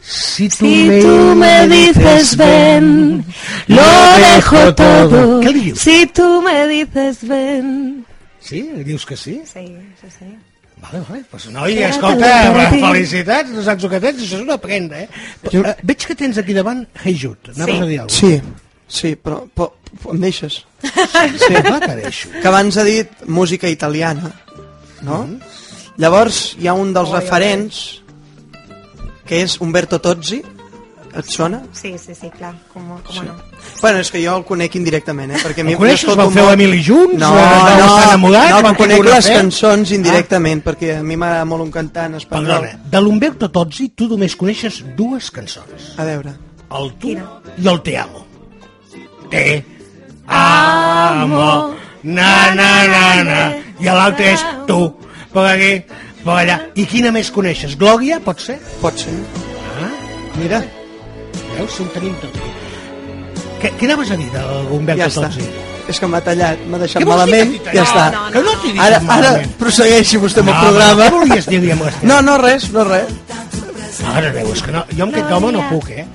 Si tu, Si tú me dices ven, lo dejo todo. Si tú me dices ven. Sí? Dius que sí? Sí, sí, sí. Vale, vale. Pues, noi, escolta, felicitats, no saps el que tens, això és una prenda, eh? Jo... Uh, veig que tens aquí davant Hey Jude, anaves Sí. a dir alguna Sí, sí, però, però, però em deixes. Sí, Clar que abans ha dit música italiana, no? Llavors hi ha un dels referents que és Umberto Tozzi, et sona? Sí, sí, sí, clar, com, com sí. no. Bueno, és que jo el conec indirectament, eh? Perquè a mi- El coneixes? Vau fer l'Emili junts? No, no, enamorats? no, Vau però conec fer les fe? cançons indirectament, perquè a mi m'agrada molt un cantant espanyol. Perdona, de l'Umberto Tozzi tu només coneixes dues cançons. A veure. El tu i el te amo. Te amo, na, na, na, na. I l'altre és tu, per aquí, per allà. I quina més coneixes? Glòria, pot ser? Pot ser. Ah, mira. Veus, ho tenim tot. Què, què anaves a dir de l'Umberto Ja està. Tozzi? És que m'ha tallat, m'ha deixat malament, ja està. No, no, Que no deixat ara, ara prossegueixi vostè amb el No, programa. què volies dir-li amb? No, no, res, no res. Ara veus que no, jo amb aquest home no puc, eh?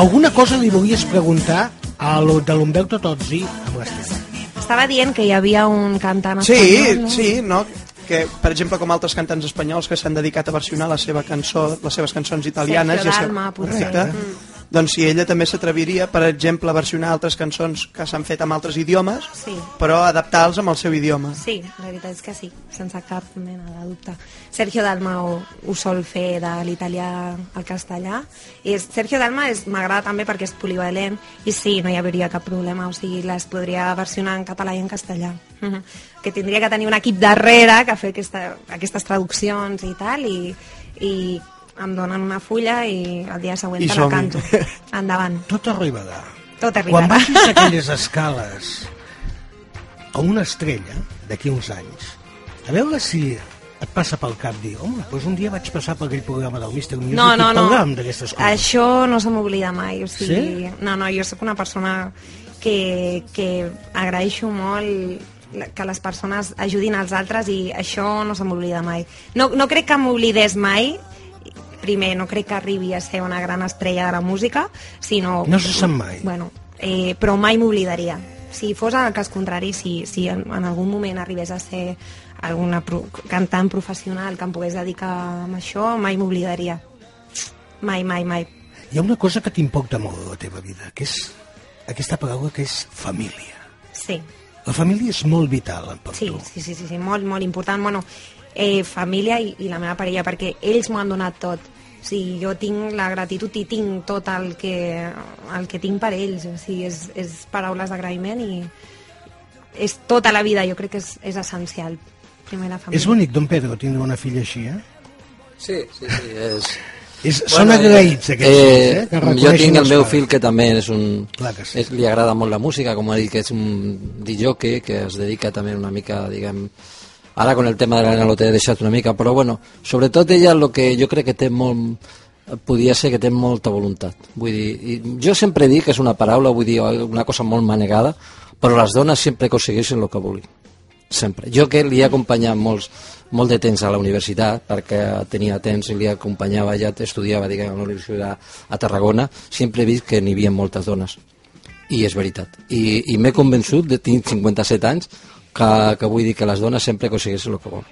Alguna cosa li volies preguntar a lo de l'Umberto Tozzi amb l'Ester. Estava dient que hi havia un cantant Sí, espanyol, no? sí, no? Que, per exemple, com altres cantants espanyols que s'han dedicat a versionar la seva cançó, les seves cançons italianes. Sergio ja sé- Dalma, potser. Correcte. Mm. Doncs si ella també s'atreviria, per exemple, a versionar altres cançons que s'han fet amb altres idiomes, Sí. però adaptar-los amb el seu idioma. Sí, la veritat és que sí, sense cap mena de dubte. Sergio Dalma ho, ho sol fer de l'italià al castellà. I Sergio Dalma m'agrada també perquè és polivalent i sí, no hi hauria cap problema, o sigui, les podria versionar en català i en castellà. Mhm. que tindria que tenir un equip darrere que fer aquesta, aquestes traduccions i tal, i, i em donen una fulla i el dia següent I te la canto. Endavant. Tot arribarà. Tot arribarà. Quan baixis aquelles escales a una estrella d'aquí uns anys, a veure si et passa pel cap dir, home, doncs un dia vaig passar per aquell programa del Mr. Music No, no, i no. d'aquestes coses. Això no se m'oblida mai. O sigui, Sí? No, no, jo sóc una persona que, que agraeixo molt que les persones ajudin als altres i això no se m'oblida mai. No, no crec que m'oblidés mai, primer, no crec que arribi a ser una gran estrella de la música, sinó... No se sap mai. Bueno, eh, però mai m'oblidaria. Si fos el cas contrari, si, si en, en algun moment arribés a ser alguna pro, cantant professional que em pogués dedicar a això, mai m'oblidaria. Mai, mai, mai. Hi ha una cosa que t'importa molt a la teva vida, que és aquesta paraula que és família. Sí, La família és molt vital per sí, tu. sí, sí, sí, sí molt, molt important. Bueno, eh, família i, i la meva parella, perquè ells m'ho han donat tot. O sigui, jo tinc la gratitud i tinc tot el que, el que tinc per ells. O sigui, és, és paraules d'agraïment i és tota la vida, jo crec que és, és essencial. Primer la família. És bonic, don Pedro, tindre una filla així, eh? Sí, sí, sí, és... És, són agraïts, aquests fills, eh? Que jo tinc el meu pares. fill que també és un... Clar que sí. és, li agrada molt la música, com ha dit, que és un DJ que es dedica també una mica, diguem... Ara con el tema de l'Helena lo t'he deixat una mica, però bueno, sobretot ella el que jo crec que té molt podia ser que té molta voluntat. Vull dir, i jo sempre dic que és una paraula, vull dir, una cosa molt manegada, però les dones sempre aconsegueixen el que vulguin. Sempre. Jo que li he acompanyat molts, molt de temps a la universitat, perquè tenia temps i li acompanyava, ja estudiava diguem, a la universitat a Tarragona, sempre he vist que n'hi havia moltes dones. I és veritat. I, i m'he convençut, de tinc 57 anys, que, que vull dir que les dones sempre aconsegueixen el que volen.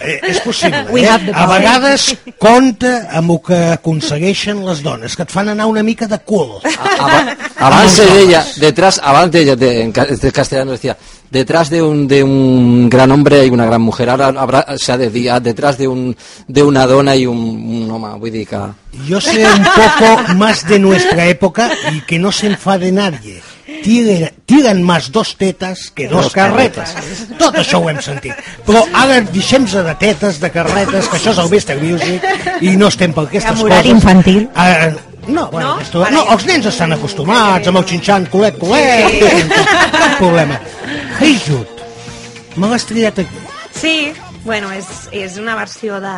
Eh, és possible, eh? A power. vegades compta amb el que aconsegueixen les dones, que et fan anar una mica de cul. Aba- Abans de ella, detrás, abans de ella, de, en castellano decía, detrás de un, de un gran hombre hay una gran mujer. Ahora habrá, se ha de dir, detrás de, un, de una dona y un, un home. Vull dir que... Yo sé un poco más de nuestra época y que no se enfade nadie. Tiren, tiren més dos tetes que dos, Dos carretes. Tot això ho hem sentit. Però ara deixem de tetes, de carretes, que això és el Mr. Music, i no estem per aquestes Amb coses. infantil. Ah, no, bueno, no? Esto, no, els nens estan acostumats amb el xinxant culet, culet, sí. cap problema. Hey Jude, me l'has triat aquí. Sí, bueno, és, és una versió de,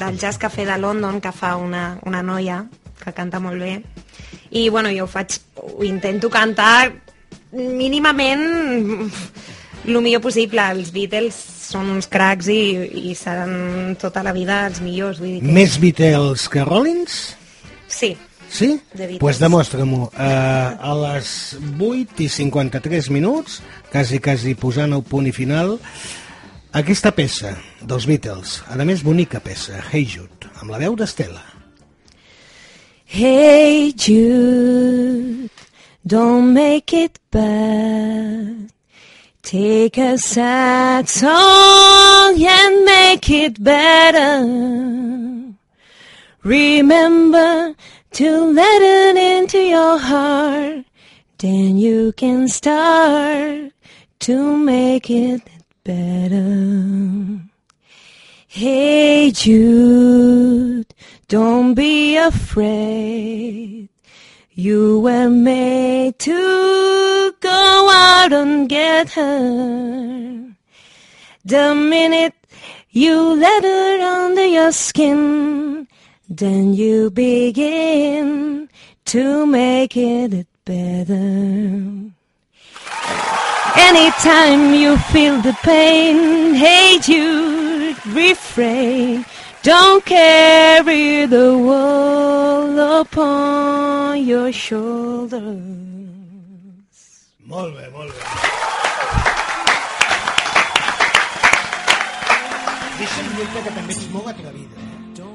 del Jazz Café de London que fa una, una noia que canta molt bé. I bueno, jo ho faig, ho intento cantar mínimament el millor possible. Els Beatles són uns cracs i, i seran tota la vida els millors. Vull dir que... Més Beatles que Rollins? Sí, Sí? Beatles. pues demostra-m'ho. Uh, a les 8 i 53 minuts, quasi, quasi posant el punt i final, aquesta peça dels Beatles, a més bonica peça, Hey Jude, amb la veu d'Estela. Hey Jude, don't make it bad. Take a sad song and make it better. Remember to let it into your heart. Then you can start to make it better. Hey Jude, don't be afraid. You were made to go out and get her. The minute you let her under your skin, then you begin to make it better. Anytime you feel the pain, hate you, refrain. Don't carry the world upon your shoulders. Molt bé, molt bé. Deixa'm dir-te que també ets molt atrevida.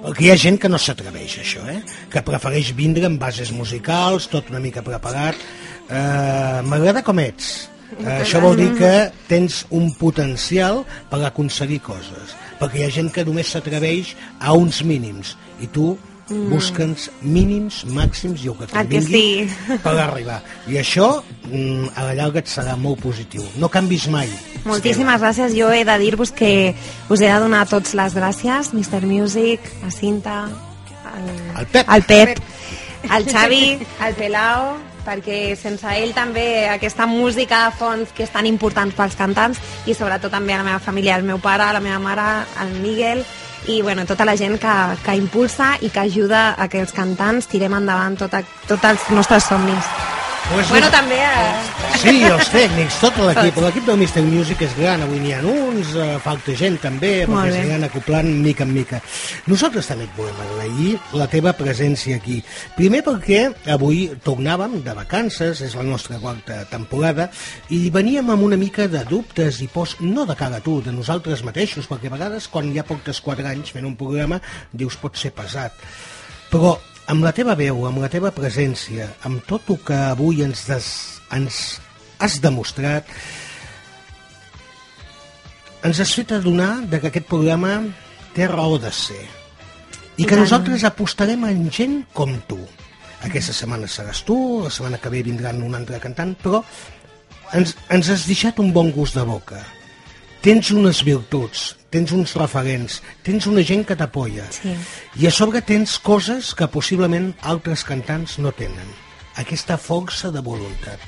Perquè hi ha gent que no s'atreveix això, eh? que prefereix vindre amb bases musicals, tot una mica preparat. Uh, M'agrada com ets. Uh, això vol dir que tens un potencial per aconseguir coses. Perquè hi ha gent que només s'atreveix a uns mínims. I tu Mm. busca'ns mínims, màxims i el que El convingui sí. per arribar. I això mm, a la llarga et serà molt positiu. No canvis mai. Moltíssimes gràcies. Jo he de dir-vos que us he de donar a tots les gràcies, Mr. Music, a Cinta, al, El Pep. al Pep, al Xavi, al Pelao, perquè sense ell també aquesta música de fons que és tan important pels cantants i sobretot també a la meva família, el meu pare, la meva mare, el Miguel i bueno, tota la gent que, que impulsa i que ajuda a que els cantants tirem endavant tot, a, tots els nostres somnis. Pues bueno, no- també a... Sí, els tècnics, tot l'equip. L'equip del Mr. Music és gran, avui n'hi ha uns, eh, falta gent també, Molt perquè s'aniran acoplant mica en mica. Nosaltres també et volem agrair la teva presència aquí. Primer perquè avui tornàvem de vacances, és la nostra quarta temporada, i veníem amb una mica de dubtes i pors, no de cara a tu, de nosaltres mateixos, perquè a vegades quan ja portes quatre anys fent un programa dius pot ser pesat. Però amb la teva veu, amb la teva presència, amb tot el que avui ens, des, ens has demostrat, ens has fet adonar de que aquest programa té raó de ser i que nosaltres apostarem en gent com tu. Aquesta setmana seràs tu, la setmana que ve vindran un altre cantant, però ens, ens has deixat un bon gust de boca. Tens unes virtuts, tens uns referents, tens una gent que t'apoya. Sí. I a sobre tens coses que possiblement altres cantants no tenen. Aquesta força de voluntat.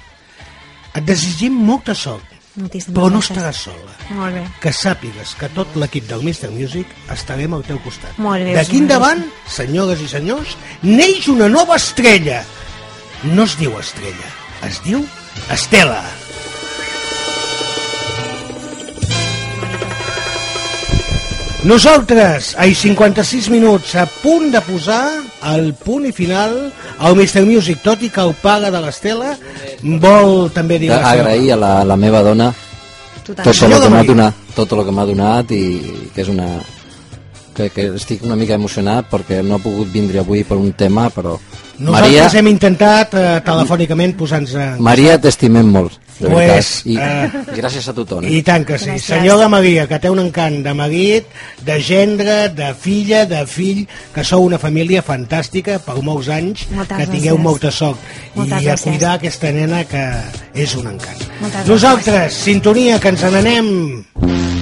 Et desitgem molta sort, Moltíssimes però no estaràs sola. Molt bé. Que sàpigues que tot l'equip del Mr. Music estarem al teu costat. Molt bé, D'aquí endavant, senyores i senyors, neix una nova estrella. No es diu estrella, es diu Estela. Nosaltres, a 56 minuts, a punt de posar el punt i final al Mr. Music, tot i que el pare de l'Estela. Vol també dir agrair a la, la meva dona Tu tot el que m'ha donat tot el que m'ha donat i que és una que, que estic una mica emocionat perquè no ha pogut vindre avui per un tema però Nosaltres Maria, hem intentat eh, telefònicament posar-nos en... Maria t'estimem molt de Pues, veritat. I, eh, I gràcies a tu, Toni. I tant que sí. Gràcies. Senyor de Maria, que té un encant de marit, de gendre, de filla, de fill, que sou una família fantàstica per molts anys, Moltes que tingueu gràcies. molta sort. Moltes I a gràcies. cuidar aquesta nena que és un encant. Moltes Nosaltres, sintonia, que ens n'anem.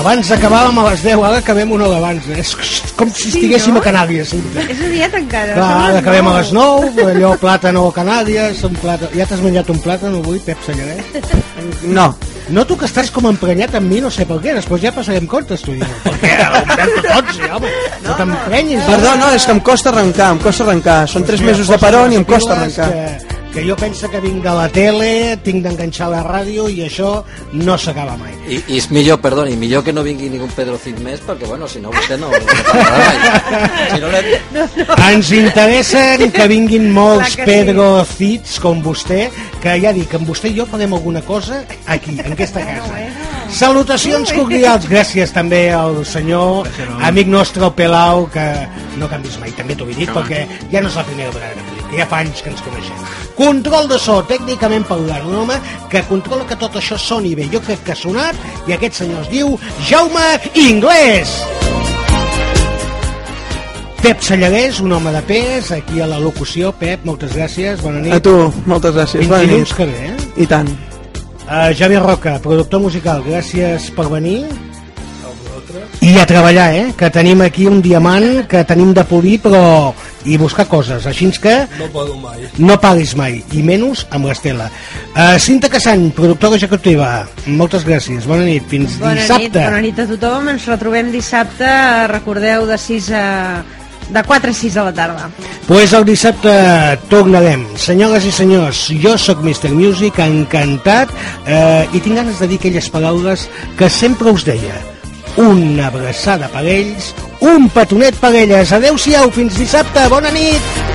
Abans acabàvem a les 10, ara acabem una hora abans. És com si estiguéssim no? a Canàries. És a dieta encara. Clar, ara acabem a les 9, allò plàtano a Canàries, un plàtan... ja t'has menjat un plàtan avui, Pep Sallaret? No. Noto que estàs com emprenyat amb mi, no sé per què, després ja passarem comptes, tu i jo. Per què? Humberto Tozzi, home, no t'emprenyis. Perdó, no, és que em costa arrencar, em costa arrencar. Són tres Mira, mesos de peron i em costa arrencar. Que, que jo penso que vinc de la tele, tinc d'enganxar la ràdio i això no s'acaba mai. I, I és millor, perdoni, millor que no vingui ningú Pedro Cid més, perquè, bueno, si no, vostè no... no si no l'hem- Ens interessen que vinguin molts que sí. Pedro Cids com vostè, que ja dic, amb vostè i jo farem alguna cosa aquí, en aquesta casa. Salutacions cordials, gràcies també al senyor, amic nostre, el Pelau, que no canvis mai, també t'ho he dit, perquè ja no és la primera vegada que t'ho dic, que ja fa anys que ens coneixem. Control de so, tècnicament parlant, un home que controla que tot això soni bé. Jo crec que ha sonat, i aquest senyor es diu Jaume Inglés. Pep Sallarès, un home de pes, aquí a la locució. Pep, moltes gràcies, bona nit. A tu, moltes gràcies. 20 Bona nit. que ve, eh? I tant. Uh, Javier Roca, productor musical, gràcies per venir. I a treballar, eh? Que tenim aquí un diamant que tenim de polir, però... i buscar coses, així que No puedo mai. no paguis mai, i menys amb l'Estela. Uh, Cinta Casany, productora executiva, moltes gràcies, bona nit, fins Bona nit, dissabte. bona nit a tothom. Ens retrobem dissabte, recordeu, de 6 a... de 4 a 6 de la tarda. Pues el dissabte tornarem. Senyores i senyors, jo sóc Mr. Music, encantat, eh, i tinc ganes de dir aquelles paraules que sempre us deia. Una abraçada per ells, un petonet per elles. Adeu-siau, fins dissabte, bona nit!